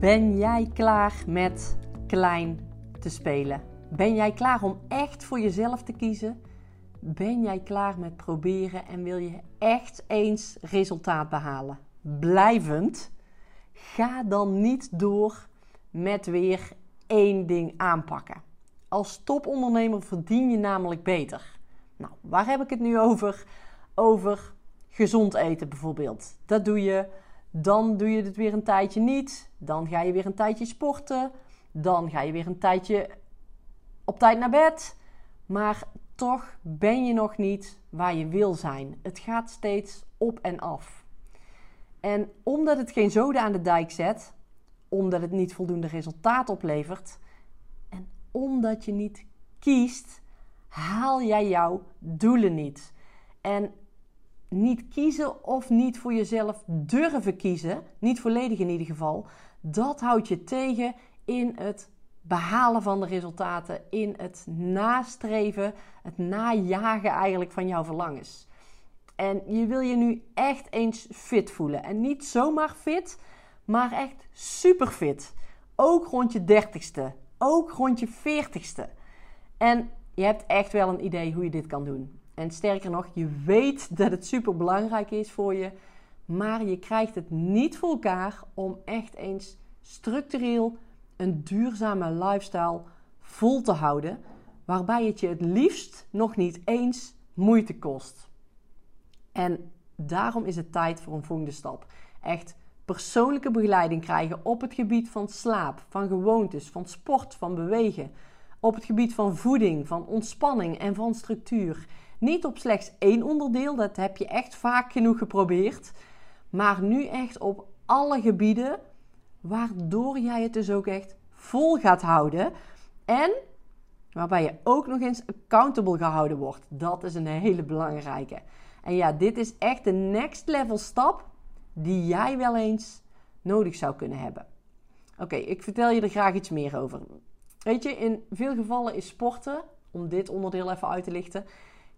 Ben jij klaar met klein te spelen? Ben jij klaar om echt voor jezelf te kiezen? Ben jij klaar met proberen en wil je echt eens resultaat behalen? Blijvend? Ga dan niet door met weer één ding aanpakken. Als topondernemer verdien je namelijk beter. Nou, waar heb ik het nu over? Over gezond eten bijvoorbeeld. Dat doe je dan doe je het weer een tijdje niet. Dan ga je weer een tijdje sporten. Dan ga je weer een tijdje op tijd naar bed. Maar toch ben je nog niet waar je wil zijn. Het gaat steeds op en af. En omdat het geen zoden aan de dijk zet, omdat het niet voldoende resultaat oplevert en omdat je niet kiest, haal jij jouw doelen niet. En niet kiezen of niet voor jezelf durven kiezen, niet volledig in ieder geval, dat houdt je tegen in het behalen van de resultaten, in het nastreven, het najagen eigenlijk van jouw verlangens. En je wil je nu echt eens fit voelen. En niet zomaar fit, maar echt super fit. Ook rond je dertigste, ook rond je veertigste. En je hebt echt wel een idee hoe je dit kan doen. En sterker nog, je weet dat het super belangrijk is voor je, maar je krijgt het niet voor elkaar om echt eens structureel een duurzame lifestyle vol te houden, waarbij het je het liefst nog niet eens moeite kost. En daarom is het tijd voor een volgende stap. Echt persoonlijke begeleiding krijgen op het gebied van slaap, van gewoontes, van sport, van bewegen. Op het gebied van voeding, van ontspanning en van structuur. Niet op slechts één onderdeel, dat heb je echt vaak genoeg geprobeerd. Maar nu echt op alle gebieden, waardoor jij het dus ook echt vol gaat houden. En waarbij je ook nog eens accountable gehouden wordt. Dat is een hele belangrijke. En ja, dit is echt de next level stap die jij wel eens nodig zou kunnen hebben. Oké, ik vertel je er graag iets meer over. Weet je, in veel gevallen is sporten, om dit onderdeel even uit te lichten,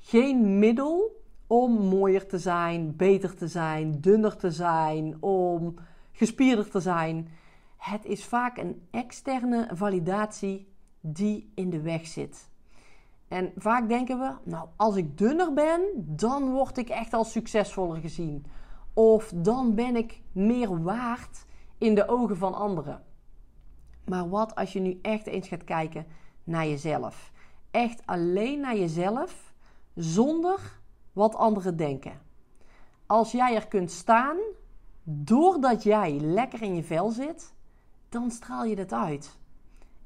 geen middel om mooier te zijn, beter te zijn, dunner te zijn, om gespierder te zijn. Het is vaak een externe validatie die in de weg zit. En vaak denken we, nou, als ik dunner ben, dan word ik echt als succesvoller gezien. Of dan ben ik meer waard in de ogen van anderen. Maar wat als je nu echt eens gaat kijken naar jezelf? Echt alleen naar jezelf zonder wat anderen denken. Als jij er kunt staan, doordat jij lekker in je vel zit, dan straal je dat uit.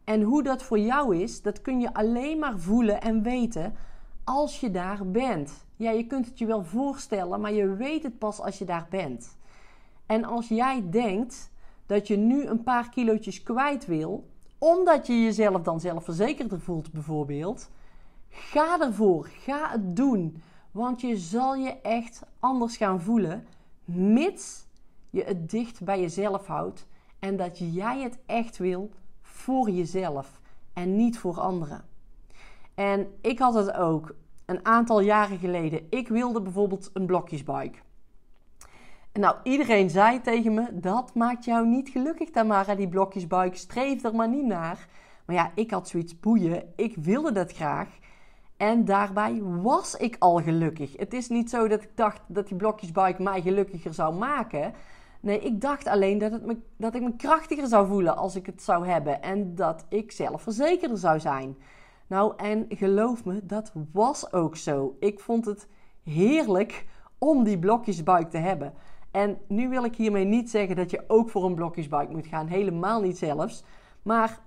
En hoe dat voor jou is, dat kun je alleen maar voelen en weten als je daar bent. Ja, je kunt het je wel voorstellen, maar je weet het pas als je daar bent. En als jij denkt dat je nu een paar kilootjes kwijt wil, omdat je jezelf dan zelfverzekerder voelt bijvoorbeeld, Ga ervoor. Ga het doen. Want je zal je echt anders gaan voelen. Mits je het dicht bij jezelf houdt. En dat jij het echt wil voor jezelf. En niet voor anderen. En ik had het ook een aantal jaren geleden. Ik wilde bijvoorbeeld een blokjesbike. Nou, iedereen zei tegen me: dat maakt jou niet gelukkig, Tamara, die blokjesbike. Streef er maar niet naar. Maar ja, ik had zoiets boeien. Ik wilde dat graag. En daarbij was ik al gelukkig. Het is niet zo dat ik dacht dat die blokjesbike mij gelukkiger zou maken. Nee, ik dacht alleen dat, het dat ik me krachtiger zou voelen als ik het zou hebben. En dat ik zelfverzekerder zou zijn. Nou, en geloof me, dat was ook zo. Ik vond het heerlijk om die blokjesbike te hebben. En nu wil ik hiermee niet zeggen dat je ook voor een blokjesbike moet gaan. Helemaal niet zelfs. Maar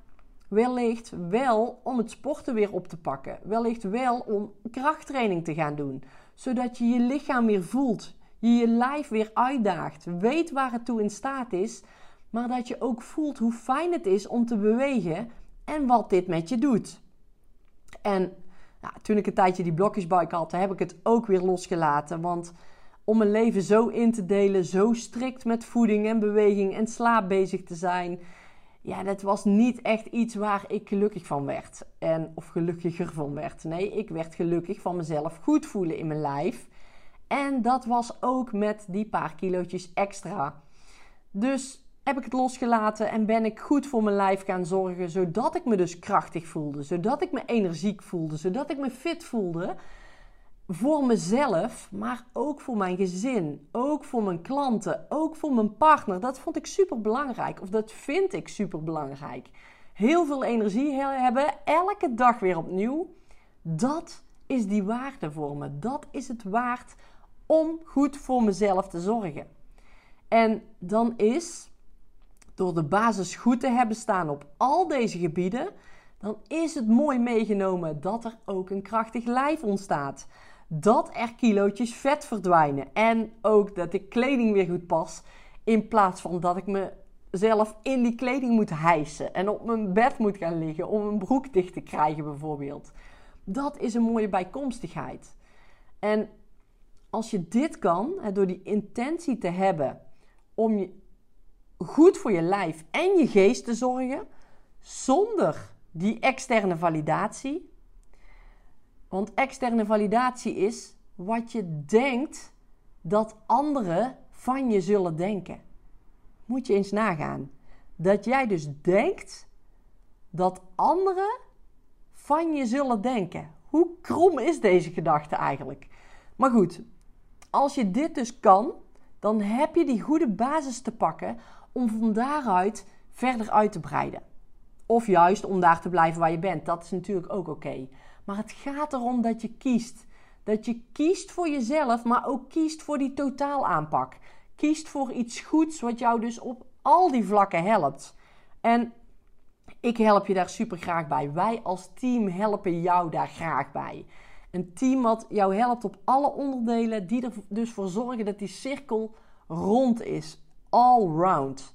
Wellicht wel om het sporten weer op te pakken. Wellicht wel om krachttraining te gaan doen. Zodat je je lichaam weer voelt. Je je lijf weer uitdaagt. Weet waar het toe in staat is. Maar dat je ook voelt hoe fijn het is om te bewegen. En wat dit met je doet. En nou, toen ik een tijdje die blokjesbike had, heb ik het ook weer losgelaten. Want om mijn leven zo in te delen, zo strikt met voeding en beweging en slaap bezig te zijn ja, dat was niet echt iets waar ik gelukkig van werd. En, of gelukkiger van werd. Nee, ik werd gelukkig van mezelf goed voelen in mijn lijf. En dat was ook met die paar kilootjes extra. Dus heb ik het losgelaten en ben ik goed voor mijn lijf gaan zorgen, zodat ik me dus krachtig voelde, zodat ik me energiek voelde, zodat ik me fit voelde voor mezelf, maar ook voor mijn gezin, ook voor mijn klanten, ook voor mijn partner. Dat vond ik super belangrijk, of dat vind ik super belangrijk. Heel veel energie hebben, elke dag weer opnieuw. Dat is die waarde voor me. Dat is het waard om goed voor mezelf te zorgen. En dan is, door de basis goed te hebben staan op al deze gebieden, dan is het mooi meegenomen dat er ook een krachtig lijf ontstaat dat er kilootjes vet verdwijnen. En ook dat ik kleding weer goed pas. In plaats van dat ik mezelf in die kleding moet hijsen. En op mijn bed moet gaan liggen om een broek dicht te krijgen bijvoorbeeld. Dat is een mooie bijkomstigheid. En als je dit kan, door die intentie te hebben om je goed voor je lijf en je geest te zorgen, zonder die externe validatie, want externe validatie is wat je denkt dat anderen van je zullen denken. Moet je eens nagaan. Dat jij dus denkt dat anderen van je zullen denken. Hoe krom is deze gedachte eigenlijk? Maar goed, als je dit dus kan, dan heb je die goede basis te pakken om van daaruit verder uit te breiden. Of juist om daar te blijven waar je bent. Dat is natuurlijk ook oké. Maar het gaat erom dat je kiest. Dat je kiest voor jezelf, maar ook kiest voor die totaalaanpak. Kiest voor iets goeds wat jou dus op al die vlakken helpt. En ik help je daar super graag bij. Wij als team helpen jou daar graag bij. Een team wat jou helpt op alle onderdelen, die er dus voor zorgen dat die cirkel rond is. All round.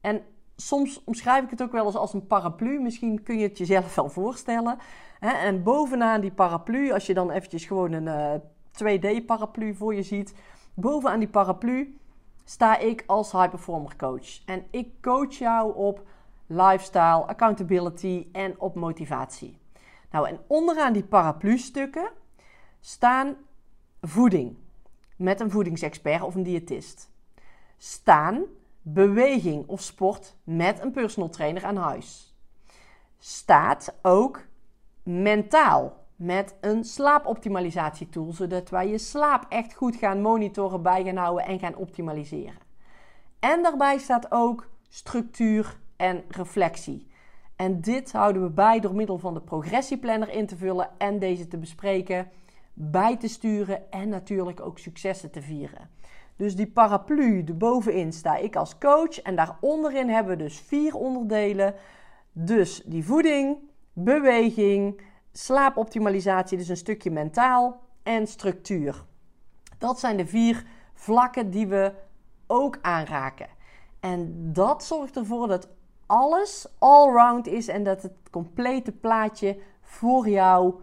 En soms omschrijf ik het ook wel eens als een paraplu. Misschien kun je het jezelf wel voorstellen. En bovenaan die paraplu, als je dan eventjes gewoon een 2D-paraplu eh, voor je ziet, bovenaan die paraplu sta ik als high performer coach. En ik coach jou op lifestyle, accountability en op motivatie. Nou, en onderaan die paraplu-stukken staan voeding met een voedingsexpert of een diëtist. Staan beweging of sport met een personal trainer aan huis. Staat ook mentaal met een slaapoptimalisatietool, zodat wij je slaap echt goed gaan monitoren, bij gaan houden en gaan optimaliseren. En daarbij staat ook structuur en reflectie. En dit houden we bij door middel van de progressieplanner in te vullen en deze te bespreken, bij te sturen en natuurlijk ook successen te vieren. Dus die paraplu, de bovenin sta ik als coach en daaronderin hebben we dus vier onderdelen. Dus die voeding, beweging, slaapoptimalisatie, dus een stukje mentaal en structuur. Dat zijn de vier vlakken die we ook aanraken. En dat zorgt ervoor dat alles allround is en dat het complete plaatje voor jou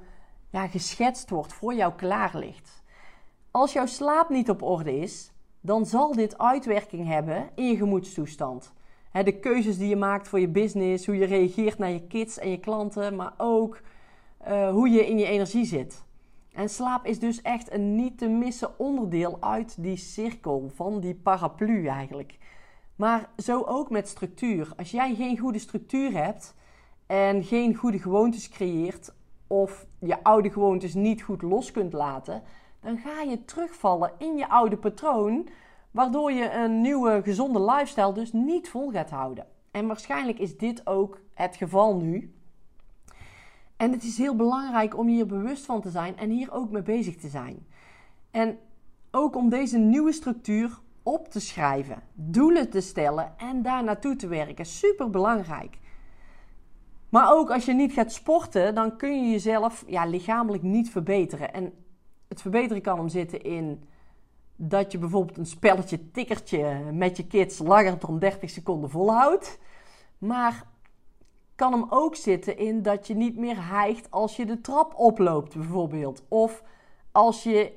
ja, geschetst wordt, voor jou klaar ligt. Als jouw slaap niet op orde is, dan zal dit uitwerking hebben in je gemoedstoestand de keuzes die je maakt voor je business, hoe je reageert naar je kids en je klanten, maar ook uh, hoe je in je energie zit. En slaap is dus echt een niet te missen onderdeel uit die cirkel, van die paraplu eigenlijk. Maar zo ook met structuur. Als jij geen goede structuur hebt en geen goede gewoontes creëert, of je oude gewoontes niet goed los kunt laten, dan ga je terugvallen in je oude patroon Waardoor je een nieuwe gezonde lifestyle dus niet vol gaat houden. En waarschijnlijk is dit ook het geval nu. En het is heel belangrijk om hier bewust van te zijn en hier ook mee bezig te zijn. En ook om deze nieuwe structuur op te schrijven, doelen te stellen en daar naartoe te werken. Super belangrijk. Maar ook als je niet gaat sporten, dan kun je jezelf ja, lichamelijk niet verbeteren. En het verbeteren kan hem zitten in dat je bijvoorbeeld een spelletje tikkertje met je kids langer dan 30 seconden volhoudt. Maar kan hem ook zitten in dat je niet meer hijgt als je de trap oploopt, bijvoorbeeld. Of als je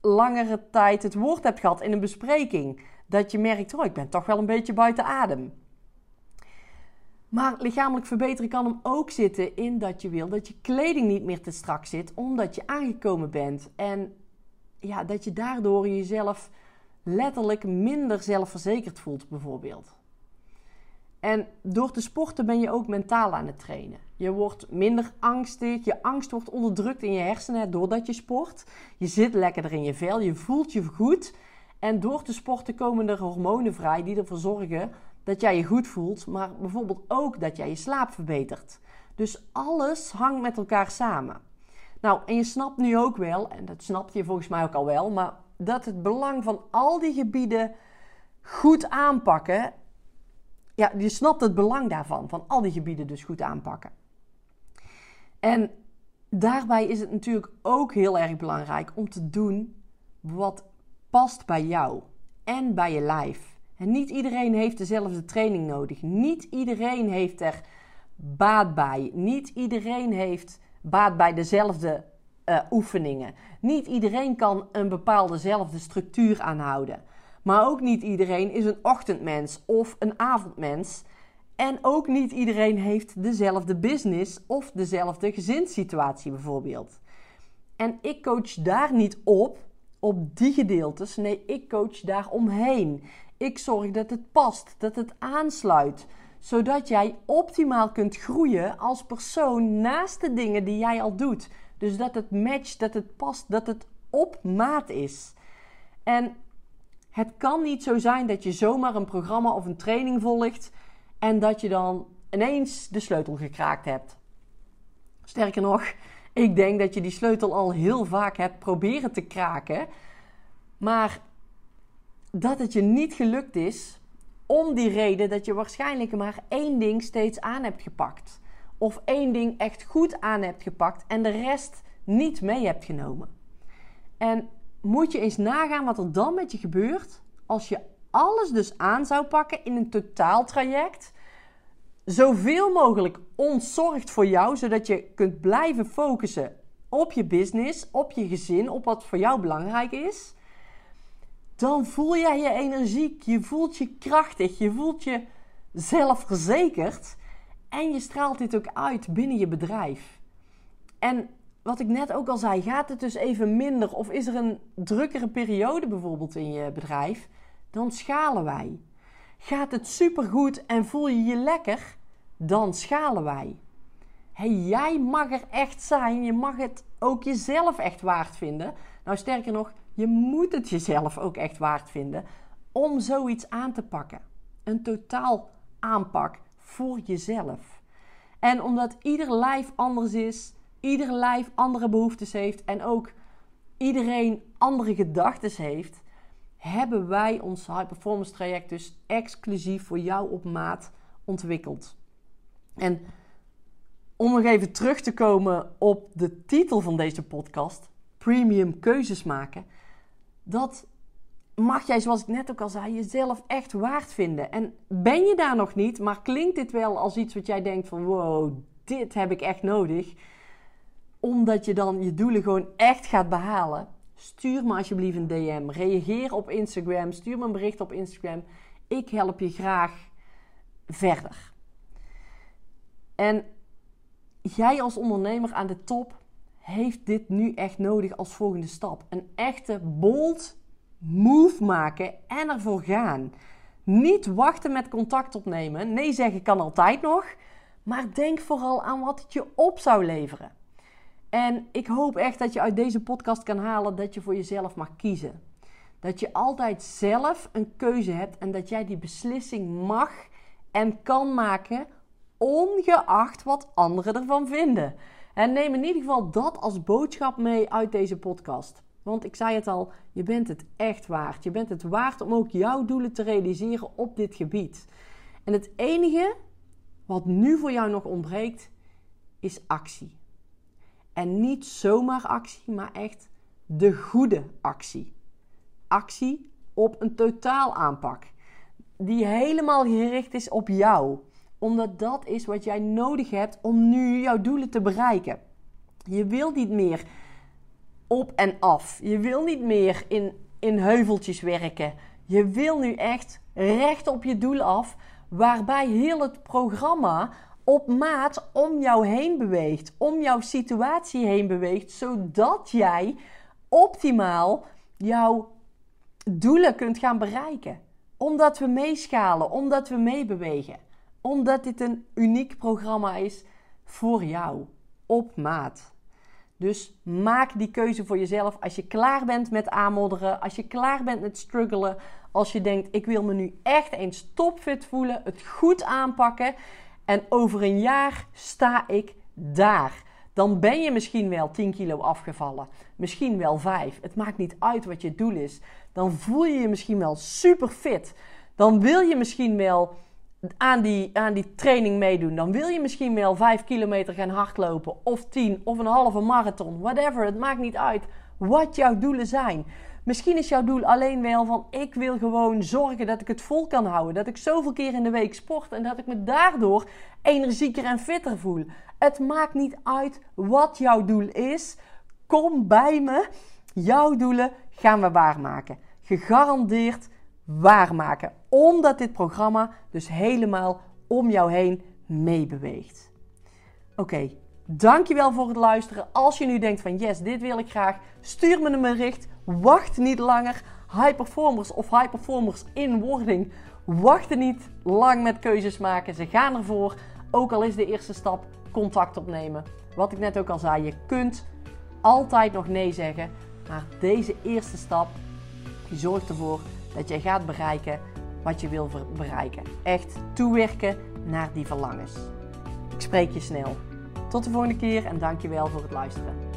langere tijd het woord hebt gehad in een bespreking. Dat je merkt, oh, ik ben toch wel een beetje buiten adem. Maar lichamelijk verbeteren kan hem ook zitten in dat je wil dat je kleding niet meer te strak zit, omdat je aangekomen bent. En ja, dat je daardoor jezelf letterlijk minder zelfverzekerd voelt, bijvoorbeeld. En door te sporten ben je ook mentaal aan het trainen. Je wordt minder angstig, je angst wordt onderdrukt in je hersenen doordat je sport. Je zit lekkerder in je vel, je voelt je goed. En door te sporten komen er hormonen vrij die ervoor zorgen dat jij je goed voelt, maar bijvoorbeeld ook dat jij je slaap verbetert. Dus alles hangt met elkaar samen. Nou, en je snapt nu ook wel, en dat snapt je volgens mij ook al wel, maar dat het belang van al die gebieden goed aanpakken. Ja, je snapt het belang daarvan, van al die gebieden dus goed aanpakken. En daarbij is het natuurlijk ook heel erg belangrijk om te doen wat past bij jou en bij je lijf. En niet iedereen heeft dezelfde training nodig. Niet iedereen heeft er baat bij. Niet iedereen heeft baat bij dezelfde uh, oefeningen. Niet iedereen kan een bepaaldezelfde structuur aanhouden. Maar ook niet iedereen is een ochtendmens of een avondmens. En ook niet iedereen heeft dezelfde business of dezelfde gezinssituatie bijvoorbeeld. En ik coach daar niet op, op die gedeeltes. Nee, ik coach daar omheen. Ik zorg dat het past, dat het aansluit. Zodat jij optimaal kunt groeien als persoon naast de dingen die jij al doet. Dus dat het matcht, dat het past, dat het op maat is. En het kan niet zo zijn dat je zomaar een programma of een training volgt en dat je dan ineens de sleutel gekraakt hebt. Sterker nog, ik denk dat je die sleutel al heel vaak hebt proberen te kraken, maar dat het je niet gelukt is om die reden dat je waarschijnlijk maar één ding steeds aan hebt gepakt. Of één ding echt goed aan hebt gepakt en de rest niet mee hebt genomen. En moet je eens nagaan wat er dan met je gebeurt als je alles dus aan zou pakken in een totaaltraject. Zoveel mogelijk ontzorgd voor jou, zodat je kunt blijven focussen op je business, op je gezin, op wat voor jou belangrijk is. Dan voel jij je energiek, je voelt je krachtig, je voelt je zelfverzekerd en je straalt dit ook uit binnen je bedrijf. En wat ik net ook al zei, gaat het dus even minder of is er een drukkere periode bijvoorbeeld in je bedrijf, dan schalen wij. Gaat het supergoed en voel je je lekker, dan schalen wij. Hey, jij mag er echt zijn, je mag het ook jezelf echt waard vinden. Nou, sterker nog, je moet het jezelf ook echt waard vinden om zoiets aan te pakken. Een totaal aanpak voor jezelf. En omdat ieder lijf anders is, ieder lijf andere behoeftes heeft en ook iedereen andere gedachten heeft, hebben wij ons high performance traject dus exclusief voor jou op maat ontwikkeld. En om nog even terug te komen op de titel van deze podcast, premium keuzes maken, dat mag jij, zoals ik net ook al zei, jezelf echt waard vinden. En ben je daar nog niet, maar klinkt dit wel als iets wat jij denkt van wow, dit heb ik echt nodig omdat je dan je doelen gewoon echt gaat behalen, stuur me alsjeblieft een DM. Reageer op Instagram. Stuur me een bericht op Instagram. Ik help je graag verder. En jij als ondernemer aan de top heeft dit nu echt nodig als volgende stap. Een echte bold move maken en ervoor gaan. Niet wachten met contact opnemen. Nee zeggen kan altijd nog. Maar denk vooral aan wat het je op zou leveren. En ik hoop echt dat je uit deze podcast kan halen dat je voor jezelf mag kiezen. Dat je altijd zelf een keuze hebt en dat jij die beslissing mag en kan maken, ongeacht wat anderen ervan vinden. En neem in ieder geval dat als boodschap mee uit deze podcast. Want ik zei het al, je bent het echt waard. Je bent het waard om ook jouw doelen te realiseren op dit gebied. En het enige wat nu voor jou nog ontbreekt, is actie. En niet zomaar actie, maar echt de goede actie. Actie op een totaal aanpak. Die helemaal gericht is op jou. Omdat dat is wat jij nodig hebt om nu jouw doelen te bereiken. Je wilt niet meer op en af. Je wil niet meer in, in heuveltjes werken. Je wil nu echt recht op je doel af. Waarbij heel het programma op maat om jou heen beweegt, om jouw situatie heen beweegt, zodat jij optimaal jouw doelen kunt gaan bereiken. Omdat we meeschalen, omdat we meebewegen. Omdat dit een uniek programma is voor jou, op maat. Dus maak die keuze voor jezelf als je klaar bent met aanmodderen, als je klaar bent met struggelen, als je denkt ik wil me nu echt eens topfit voelen, het goed aanpakken en over een jaar sta ik daar. Dan ben je misschien wel 10 kilo afgevallen, misschien wel 5. Het maakt niet uit wat je doel is. Dan voel je je misschien wel super fit. Dan wil je misschien wel aan die, aan die training meedoen. Dan wil je misschien wel 5 kilometer gaan hardlopen, of 10 of een halve marathon, whatever. Het maakt niet uit wat jouw doelen zijn. Misschien is jouw doel alleen wel van ik wil gewoon zorgen dat ik het vol kan houden. Dat ik zoveel keer in de week sport en dat ik me daardoor energieker en fitter voel. Het maakt niet uit wat jouw doel is. Kom bij me. Jouw doelen gaan we waarmaken. Gegarandeerd waarmaken. Omdat dit programma dus helemaal om jou heen meebeweegt. Oké, dankjewel voor het luisteren. Als je nu denkt van yes, dit wil ik graag, stuur me een bericht. Wacht niet langer. High performers of high performers in wording wachten niet lang met keuzes maken. Ze gaan ervoor. Ook al is de eerste stap contact opnemen. Wat ik net ook al zei, je kunt altijd nog nee zeggen. Maar deze eerste stap zorgt ervoor dat jij gaat bereiken wat je wil bereiken. Echt toewerken naar die verlangens. Ik spreek je snel. Tot de volgende keer en dankjewel voor het luisteren.